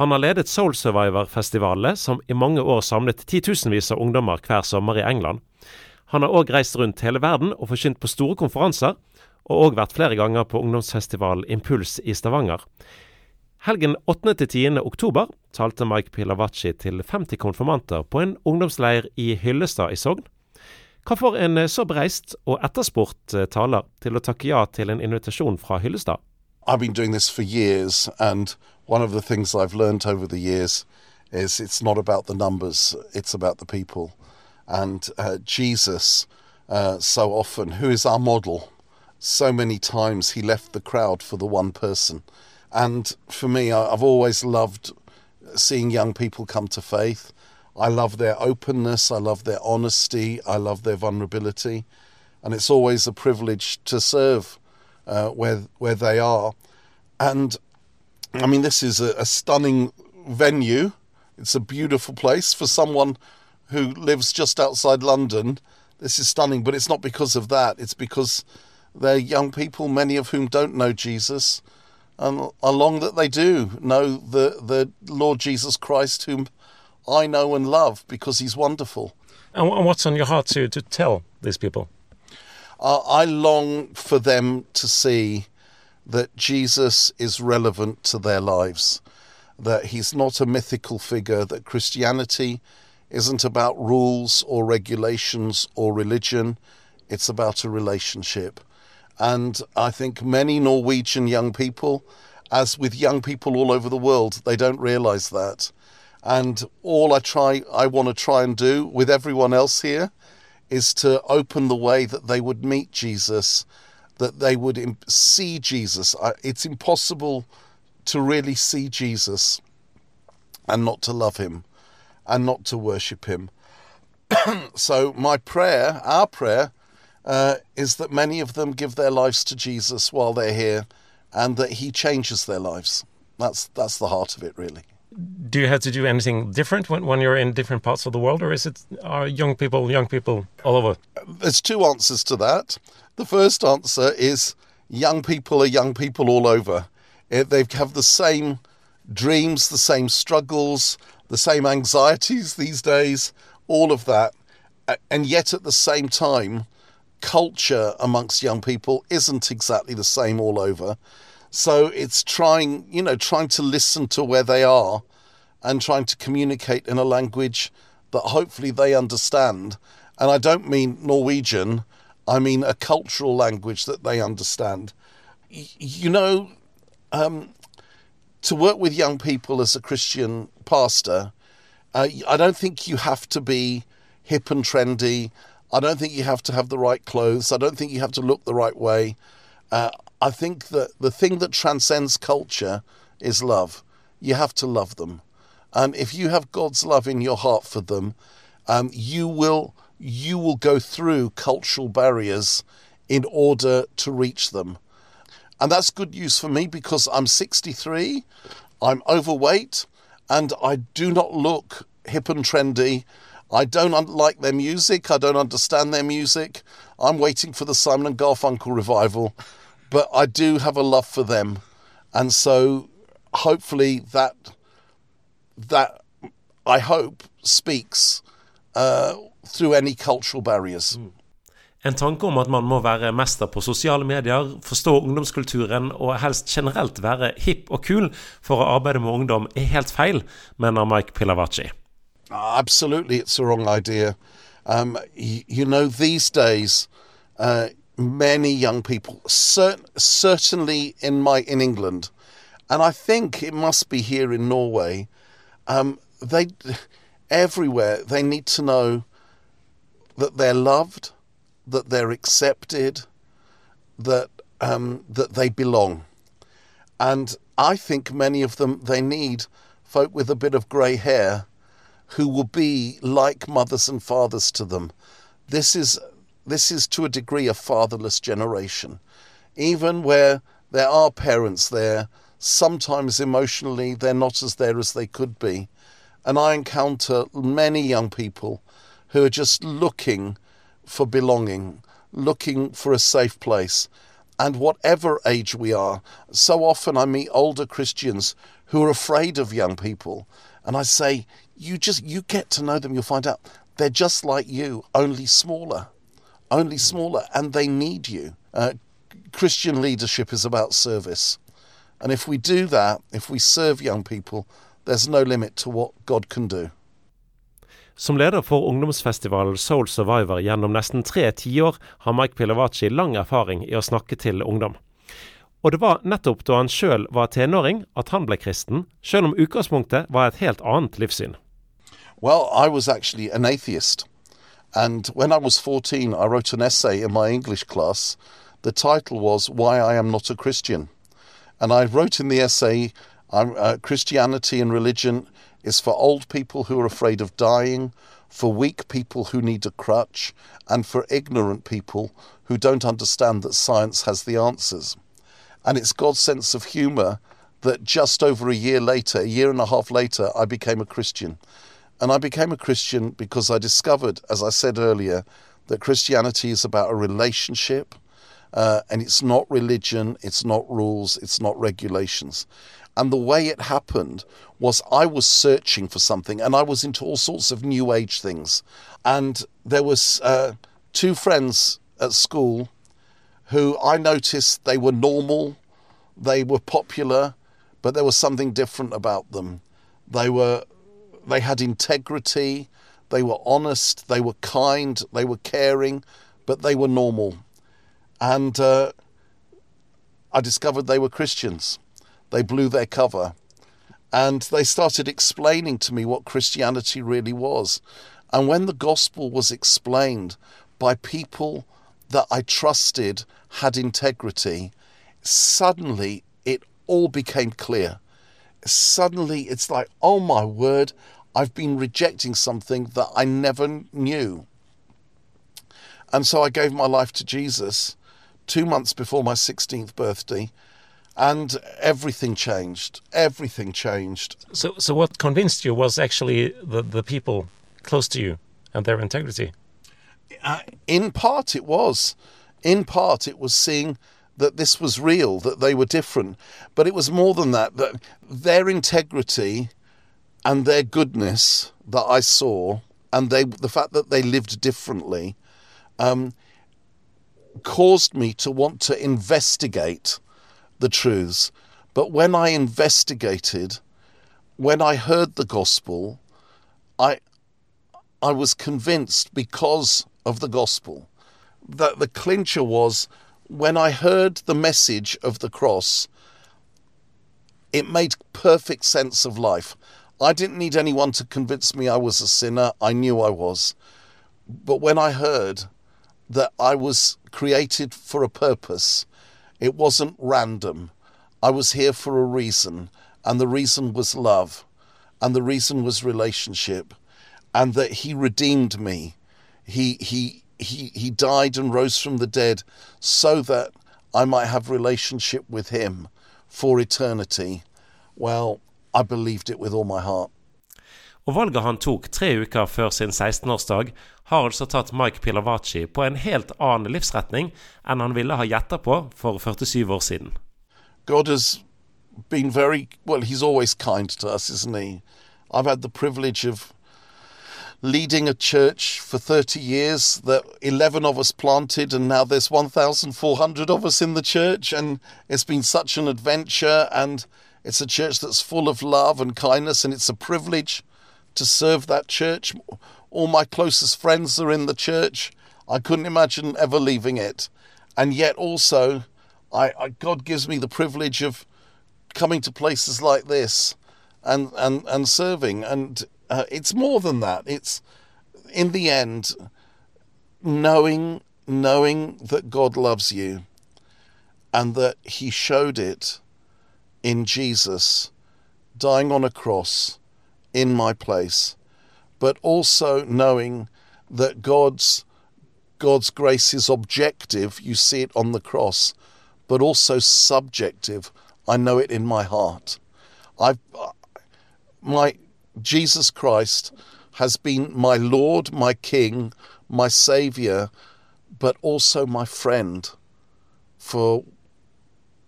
Han har ledet Soul Survivor-festivalene, som i mange år samlet titusenvis av ungdommer hver sommer i England. Han har òg reist rundt hele verden og forkynt på store konferanser, og òg vært flere ganger på ungdomsfestivalen Impuls i Stavanger. Helgen 8.-10. oktober talte Mike Pilavacci til 50 konfirmanter på en ungdomsleir i Hyllestad i Sogn. Hva får en så bereist og etterspurt taler til å takke ja til en invitasjon fra Hyllestad? I've been doing this for years, and one of the things I've learned over the years is it's not about the numbers, it's about the people. And uh, Jesus, uh, so often, who is our model, so many times he left the crowd for the one person. And for me, I've always loved seeing young people come to faith. I love their openness, I love their honesty, I love their vulnerability. And it's always a privilege to serve uh, where, where they are. And I mean, this is a, a stunning venue. It's a beautiful place for someone who lives just outside London. This is stunning, but it's not because of that. It's because they're young people, many of whom don't know Jesus, and along that they do know the, the Lord Jesus Christ, whom I know and love because he's wonderful. And what's on your heart to, to tell these people? I long for them to see that Jesus is relevant to their lives, that he's not a mythical figure, that Christianity isn't about rules or regulations or religion, it's about a relationship. And I think many Norwegian young people, as with young people all over the world, they don't realize that. And all I try, I want to try and do with everyone else here is to open the way that they would meet Jesus, that they would see Jesus. It's impossible to really see Jesus and not to love him and not to worship him. so, my prayer, our prayer, uh, is that many of them give their lives to Jesus while they're here and that he changes their lives. That's, that's the heart of it, really. Do you have to do anything different when, when you're in different parts of the world, or is it are young people, young people all over? There's two answers to that. The first answer is young people are young people all over. They have the same dreams, the same struggles, the same anxieties these days, all of that. And yet at the same time, culture amongst young people isn't exactly the same all over. So it's trying, you know, trying to listen to where they are and trying to communicate in a language that hopefully they understand. And I don't mean Norwegian, I mean a cultural language that they understand. You know, um, to work with young people as a Christian pastor, uh, I don't think you have to be hip and trendy. I don't think you have to have the right clothes. I don't think you have to look the right way. Uh, I think that the thing that transcends culture is love. You have to love them. And if you have God's love in your heart for them, um, you will you will go through cultural barriers in order to reach them. And that's good news for me because I'm 63, I'm overweight, and I do not look hip and trendy. I don't like their music. I don't understand their music. I'm waiting for the Simon and Garfunkel revival, but I do have a love for them, and so hopefully that that I hope speaks uh, through any cultural barriers. Mm. En tanke om at man må være mester på sosiale medier, forstå ungdomskulturen og helst generelt være hipp og kul for å arbeide med ungdom, er helt feil, mener Mike Pilavacci. Absolutely, it's a wrong idea. Um, you, you, know, these days, uh, many young people, cert- certainly in my in England, and I think it must be here in Norway, um, they everywhere they need to know that they're loved that they're accepted, that um, that they belong, and I think many of them they need folk with a bit of grey hair who will be like mothers and fathers to them. This is this is to a degree a fatherless generation, even where there are parents there. Sometimes emotionally they're not as there as they could be, and I encounter many young people who are just looking for belonging, looking for a safe place. And whatever age we are, so often I meet older Christians who are afraid of young people. And I say, you just, you get to know them, you'll find out they're just like you, only smaller, only smaller, and they need you. Uh, Christian leadership is about service. And if we do that, if we serve young people, there's no limit to what God can do. Som leder for ungdomsfestivalen Soul Survivor gjennom nesten tre tiår har Mike Pilavachi lang erfaring i å snakke til ungdom. Og det var nettopp da han sjøl var tenåring at han ble kristen, sjøl om utgangspunktet var et helt annet livssyn. Well, I was actually an atheist. And when I was 14, I wrote an essay in my English class. The title was Why I Am Not a Christian. And I wrote in the essay uh, Christianity and religion is for old people who are afraid of dying, for weak people who need a crutch, and for ignorant people who don't understand that science has the answers. And it's God's sense of humour that just over a year later, a year and a half later, I became a Christian. And I became a Christian because I discovered, as I said earlier, that Christianity is about a relationship. Uh, and it's not religion, it's not rules, it's not regulations. And the way it happened was I was searching for something and I was into all sorts of new age things. And there was uh, two friends at school who I noticed they were normal, they were popular, but there was something different about them. They were they had integrity, they were honest, they were kind, they were caring, but they were normal. And uh, I discovered they were Christians. They blew their cover. And they started explaining to me what Christianity really was. And when the gospel was explained by people that I trusted had integrity, suddenly it all became clear. Suddenly it's like, oh my word, I've been rejecting something that I never knew. And so I gave my life to Jesus two months before my 16th birthday and everything changed. Everything changed. So, so what convinced you was actually the, the people close to you and their integrity? Uh, in part, it was. In part, it was seeing that this was real, that they were different. But it was more than that, that their integrity and their goodness that I saw, and they, the fact that they lived differently, um, caused me to want to investigate the truths. But when I investigated, when I heard the gospel, I I was convinced because of the gospel that the clincher was when I heard the message of the cross, it made perfect sense of life. I didn't need anyone to convince me I was a sinner. I knew I was. But when I heard that I was created for a purpose it wasn't random. I was here for a reason, and the reason was love, and the reason was relationship, and that He redeemed me. He He He He died and rose from the dead, so that I might have relationship with Him for eternity. Well, I believed it with all my heart. Og valget han tok tre uker før sin 16-årsdag, har altså tatt Mike Pilavachi på en helt annen livsretning enn han ville ha gjetta på for 47 år siden. God has been very well, he's always kind to us, isn't he? I've had the privilege of leading a church for 30 years that 11 of us planted and now there's 1400 of us in the church and it's been such an adventure and it's a church that's full of love and kindness and it's a privilege to serve that church. All my closest friends are in the church. I couldn't imagine ever leaving it. And yet, also, I, I God gives me the privilege of coming to places like this and, and, and serving. And uh, it's more than that. It's, in the end, knowing, knowing that God loves you and that He showed it in Jesus dying on a cross in my place, but also knowing that God's God's grace is objective, you see it on the cross, but also subjective. I know it in my heart. I my Jesus Christ has been my Lord, my King, my Savior, but also my friend for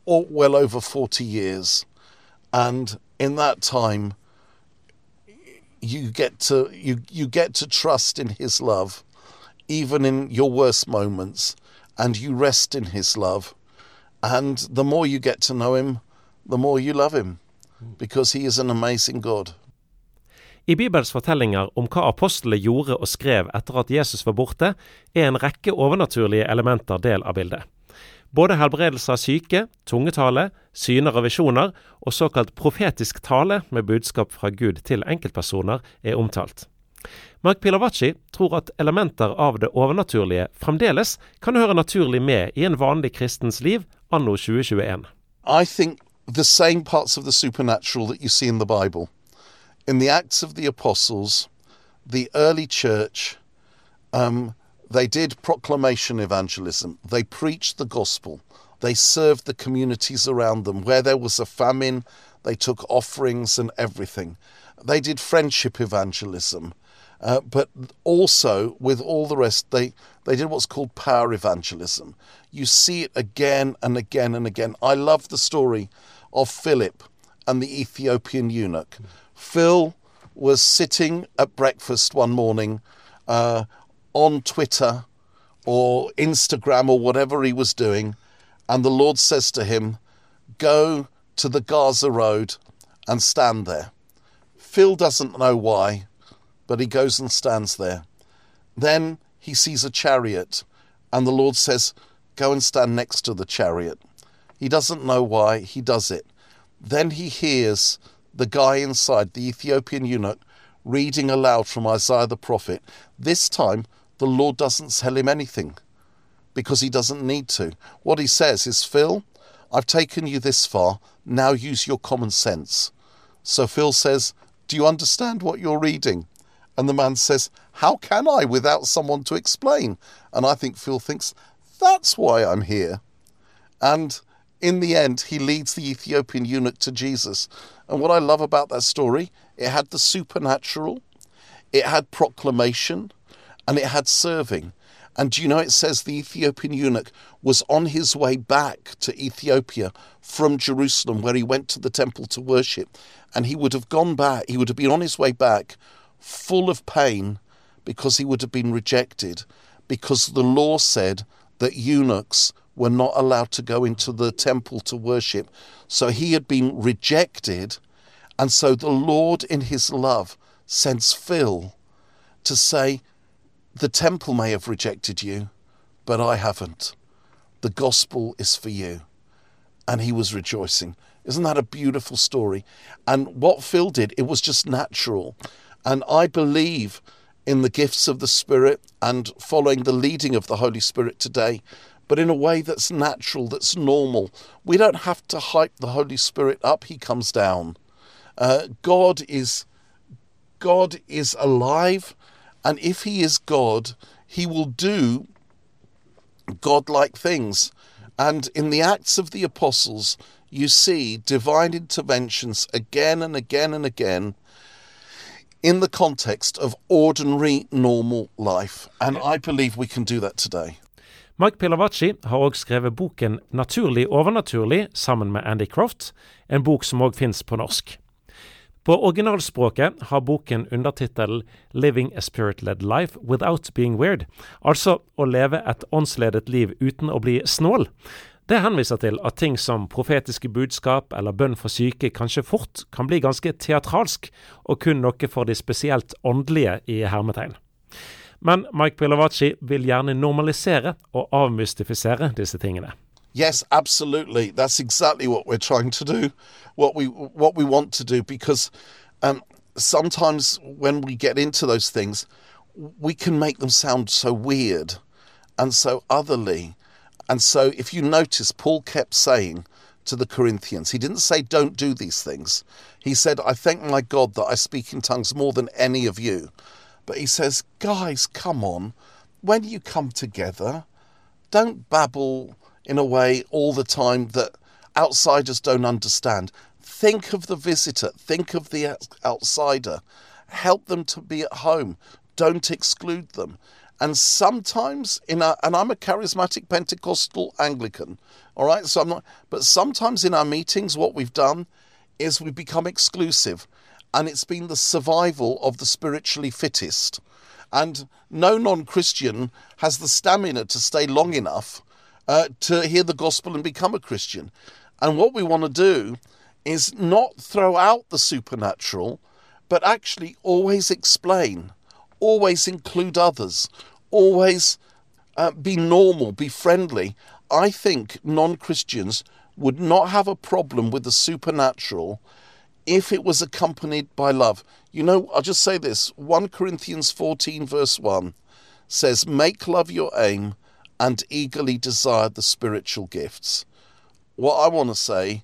all, well over 40 years. And in that time, you get to you you get to trust in his love even in your worst moments and you rest in his love and the more you get to know him the more you love him because he is an amazing God. I Bibels fortellinger om hva apostlene gjorde og skrev etter at Jesus var borte, er en rekke overnaturlige elementer del av bildet. Både helbredelse av syke, tungetale, syner og visjoner, og såkalt profetisk tale med budskap fra Gud til enkeltpersoner er omtalt. Mark Pilavacci tror at elementer av det overnaturlige fremdeles kan høre naturlig med i en vanlig kristens liv anno 2021. I think the same parts of the supernatural that you see in the Bible, in the Acts of the Apostles, the early church, um, they did proclamation evangelism. They preached the gospel. They served the communities around them. Where there was a famine, they took offerings and everything. They did friendship evangelism. Uh, but also, with all the rest, they, they did what's called power evangelism. You see it again and again and again. I love the story of Philip and the Ethiopian eunuch. Phil was sitting at breakfast one morning uh, on Twitter or Instagram or whatever he was doing, and the Lord says to him, Go to the Gaza Road and stand there. Phil doesn't know why, but he goes and stands there. Then he sees a chariot, and the Lord says, Go and stand next to the chariot. He doesn't know why, he does it. Then he hears the guy inside, the Ethiopian eunuch, reading aloud from Isaiah the prophet. This time, the Lord doesn't tell him anything because he doesn't need to. What he says is, Phil, I've taken you this far, now use your common sense. So Phil says, Do you understand what you're reading? And the man says, How can I without someone to explain? And I think Phil thinks, That's why I'm here. And in the end, he leads the Ethiopian eunuch to Jesus. And what I love about that story, it had the supernatural, it had proclamation, and it had serving. And do you know it says the Ethiopian eunuch was on his way back to Ethiopia from Jerusalem, where he went to the temple to worship. And he would have gone back, he would have been on his way back full of pain because he would have been rejected, because the law said that eunuchs were not allowed to go into the temple to worship. So he had been rejected. And so the Lord, in his love, sends Phil to say, The temple may have rejected you, but I haven't. The gospel is for you. And he was rejoicing. Isn't that a beautiful story? And what Phil did, it was just natural. And I believe in the gifts of the Spirit and following the leading of the Holy Spirit today, but in a way that's natural, that's normal. We don't have to hype the Holy Spirit up, He comes down. Uh, God is God is alive, and if He is God, He will do godlike things. And in the Acts of the Apostles, you see divine interventions again and again and again in the context of ordinary, normal life. And I believe we can do that today. Mike Pilavachi har òg skrevet boken 'Naturlig overnaturlig' sammen med Andy Croft, en bok som òg fins på norsk. På originalspråket har boken undertittelen 'Living a Spirit-led Life Without Being Weird', altså å leve et åndsledet liv uten å bli snål. Det henviser til at ting som profetiske budskap eller bønn for syke kanskje fort kan bli ganske teatralsk, og kun noe for de spesielt åndelige i hermetegn. Men Mike Pilavacci vil gjerne normalisere og avmystifisere disse tingene. Yes, absolutely. That's exactly what we're trying to do. What we what we want to do because um, sometimes when we get into those things, we can make them sound so weird and so otherly. And so, if you notice, Paul kept saying to the Corinthians, he didn't say, Don't do these things. He said, I thank my God that I speak in tongues more than any of you. But he says, Guys, come on. When you come together, don't babble in a way all the time that outsiders don't understand. Think of the visitor, think of the outsider, help them to be at home, don't exclude them. And sometimes in our, and I'm a charismatic Pentecostal Anglican, all right. So I'm not, but sometimes in our meetings, what we've done is we've become exclusive, and it's been the survival of the spiritually fittest. And no non-Christian has the stamina to stay long enough uh, to hear the gospel and become a Christian. And what we want to do is not throw out the supernatural, but actually always explain, always include others, always uh, be normal, be friendly. I think non Christians would not have a problem with the supernatural if it was accompanied by love. You know, I'll just say this 1 Corinthians 14, verse 1 says, Make love your aim and eagerly desire the spiritual gifts. What I want to say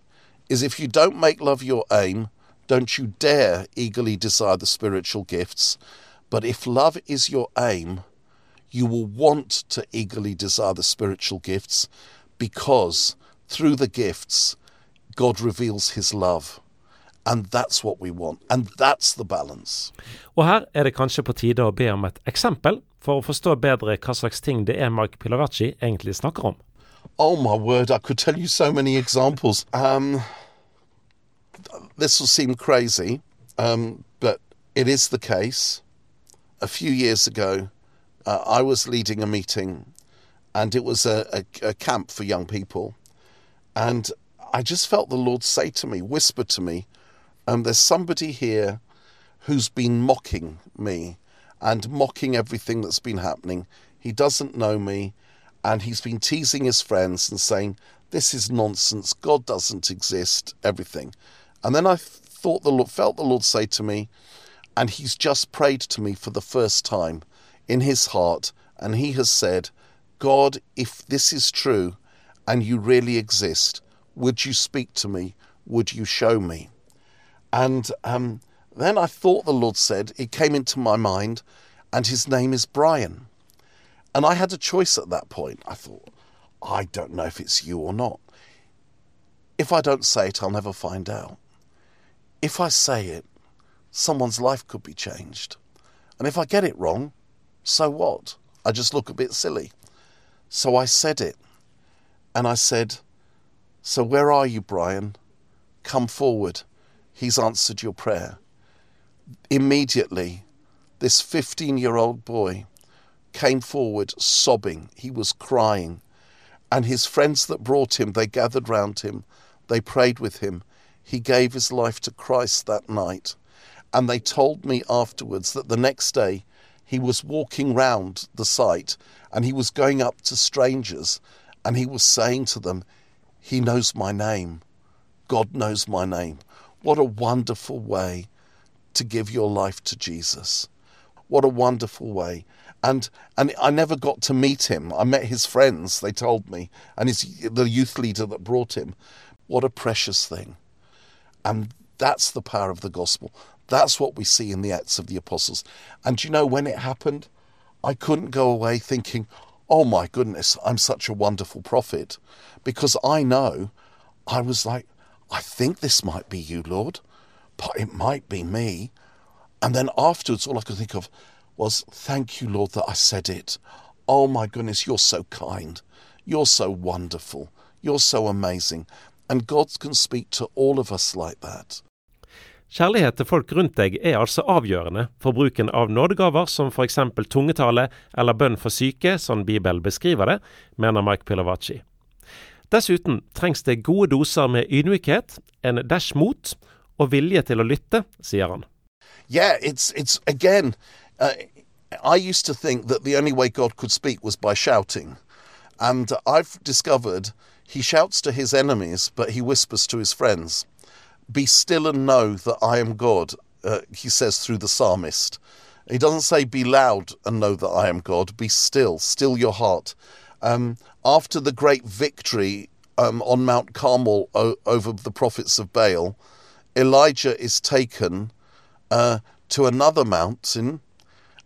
is if you don't make love your aim, don't you dare eagerly desire the spiritual gifts. But if love is your aim, you will want to eagerly desire the spiritual gifts because through the gifts, God reveals his love. And that's what we want. And that's the balance. Og her er det kanskje på tide å be om et eksempel for å forstå bedre hva slags ting det er Mark Pilavachi egentlig snakker om. Oh my word, I could tell you so many examples. Um, this will seem crazy, um, but it is the case. A few years ago, uh, I was leading a meeting, and it was a, a, a camp for young people. And I just felt the Lord say to me, whisper to me, um, there's somebody here who's been mocking me and mocking everything that's been happening. He doesn't know me, and he's been teasing his friends and saying, This is nonsense. God doesn't exist, everything. And then I thought the Lord, felt the Lord say to me, and he's just prayed to me for the first time in his heart, and he has said, God, if this is true and you really exist, would you speak to me? Would you show me? And um, then I thought the Lord said, it came into my mind, and his name is Brian. And I had a choice at that point. I thought, I don't know if it's you or not. If I don't say it, I'll never find out if I say it, someone's life could be changed. And if I get it wrong, so what? I just look a bit silly. So I said it. And I said, So where are you, Brian? Come forward. He's answered your prayer. Immediately, this 15 year old boy came forward sobbing. He was crying. And his friends that brought him, they gathered round him. They prayed with him. He gave his life to Christ that night. And they told me afterwards that the next day he was walking round the site and he was going up to strangers and he was saying to them, He knows my name. God knows my name. What a wonderful way to give your life to Jesus. What a wonderful way. And and I never got to meet him. I met his friends, they told me, and his the youth leader that brought him. What a precious thing. And that's the power of the gospel. That's what we see in the Acts of the Apostles. And you know, when it happened, I couldn't go away thinking, oh my goodness, I'm such a wonderful prophet. Because I know I was like, I think this might be you, Lord, but it might be me. And then afterwards, all I could think of was, thank you, Lord, that I said it. Oh my goodness, you're so kind. You're so wonderful. You're so amazing. And God can speak to all of us like that. Kjærlighet til folk rundt deg er altså avgjørende for bruken av nådegaver som f.eks. tungetale eller bønn for syke, sånn Bibelen beskriver det, mener Mike Pilavachi. Dessuten trengs det gode doser med ydmykhet, en mot og vilje til å lytte, sier han. Yeah, it's, it's again, uh, I used to think that the only way God could speak was by shouting. And I've discovered He shouts to his enemies, but he whispers to his friends. Be still and know that I am God, uh, he says through the psalmist. He doesn't say be loud and know that I am God. Be still, still your heart. Um, after the great victory um, on Mount Carmel o- over the prophets of Baal, Elijah is taken uh, to another mountain,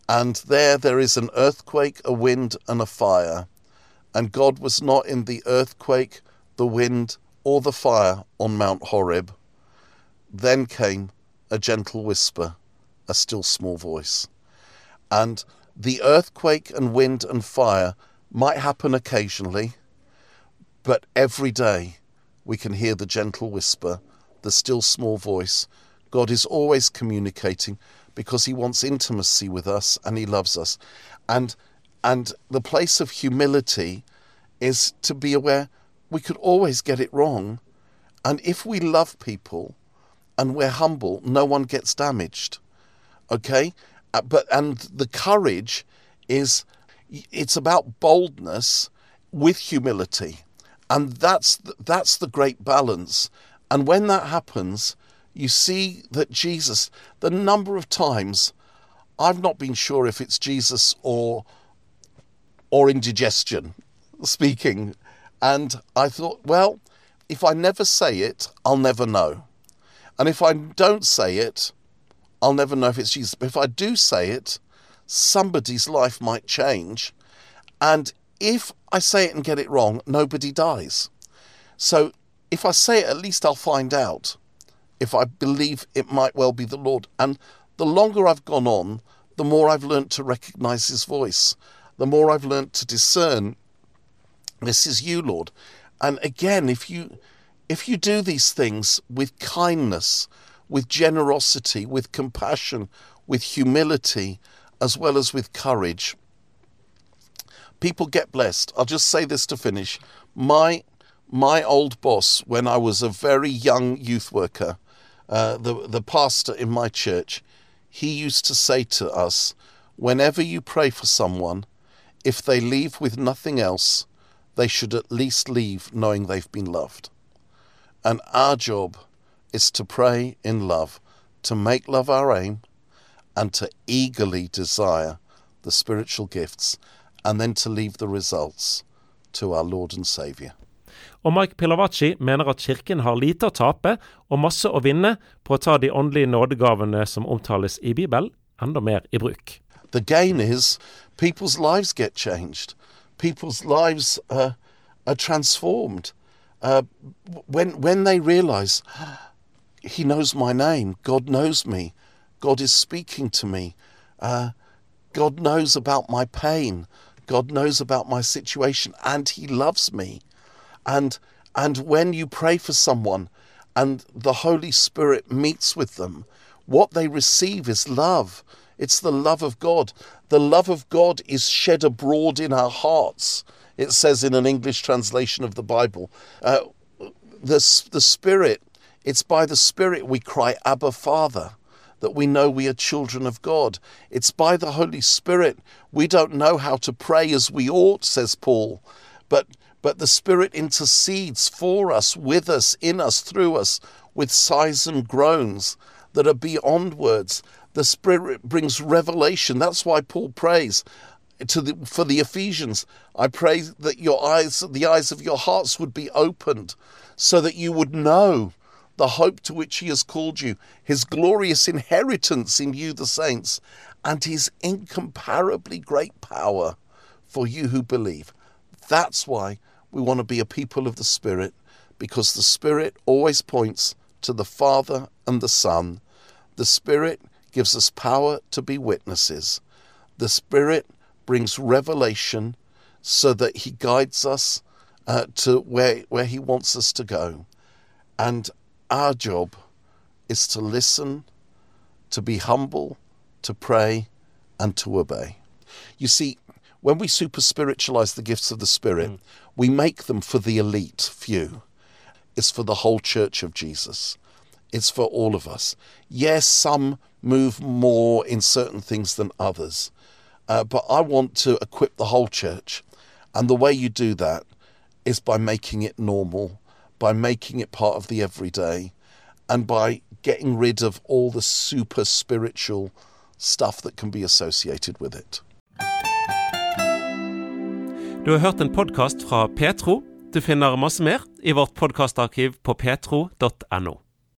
and there there is an earthquake, a wind, and a fire and God was not in the earthquake, the wind, or the fire on Mount Horeb. Then came a gentle whisper, a still small voice. And The earthquake and wind and fire might happen occasionally, but every day we can hear the gentle whisper, the still small voice. God is always communicating because he wants intimacy with us and he loves us. And and the place of humility is to be aware we could always get it wrong. And if we love people and we're humble, no one gets damaged. Okay? Uh, but and the courage is it's about boldness with humility. And that's that's the great balance. And when that happens, you see that Jesus, the number of times I've not been sure if it's Jesus or or indigestion speaking. And I thought, well, if I never say it, I'll never know. And if I don't say it, I'll never know if it's Jesus. But if I do say it, somebody's life might change. And if I say it and get it wrong, nobody dies. So if I say it, at least I'll find out if I believe it might well be the Lord. And the longer I've gone on, the more I've learnt to recognize his voice, the more I've learnt to discern this is you, Lord. And again, if you if you do these things with kindness, with generosity, with compassion, with humility, as well as with courage, people get blessed. I'll just say this to finish. My my old boss, when I was a very young youth worker, uh, the the pastor in my church, he used to say to us, whenever you pray for someone, if they leave with nothing else, they should at least leave knowing they've been loved. And our job is to pray in love, to make love our aim, and to eagerly desire the spiritual gifts, and then to leave the results to our Lord and Saviour. Og Mike Pilavachi mener at kirken har lite å tape og masse å vinne på å ta de åndelige nådegavene som omtales i Bibelen, enda mer i bruk. The gain is people's lives get changed. people's lives uh, are transformed uh, when when they realize he knows my name god knows me god is speaking to me. Uh, god knows about my pain. God knows about my situation and he loves me. And and when you pray for someone and the holy spirit meets with them what they receive is love. It's the love of God. The love of God is shed abroad in our hearts, it says in an English translation of the Bible. Uh, the, the Spirit, it's by the Spirit we cry, Abba, Father that we know we are children of God. It's by the Holy Spirit. We don't know how to pray as we ought, says Paul, but but the Spirit intercedes for us, with us, in us, through us, with sighs and groans that are beyond words. The Spirit brings revelation. That's why Paul prays to the, for the Ephesians. I pray that your eyes, the eyes of your hearts would be opened so that you would know the hope to which he has called you, his glorious inheritance in you, the saints, and his incomparably great power for you who believe. That's why we want to be a people of the Spirit, because the Spirit always points to the Father and the Son. The Spirit gives us power to be witnesses. The Spirit brings revelation so that He guides us uh, to where, where He wants us to go. And our job is to listen, to be humble, to pray, and to obey. You see, when we super spiritualize the gifts of the Spirit, mm. we make them for the elite few. It's for the whole church of Jesus. It's for all of us. Yes, some move more in certain things than others, uh, but I want to equip the whole church. And the way you do that is by making it normal, by making it part of the everyday, and by getting rid of all the super spiritual stuff that can be associated with it. Du har hørt en podkast fra Petro. Du finner masse mer i vårt podkastarkiv på petro.no.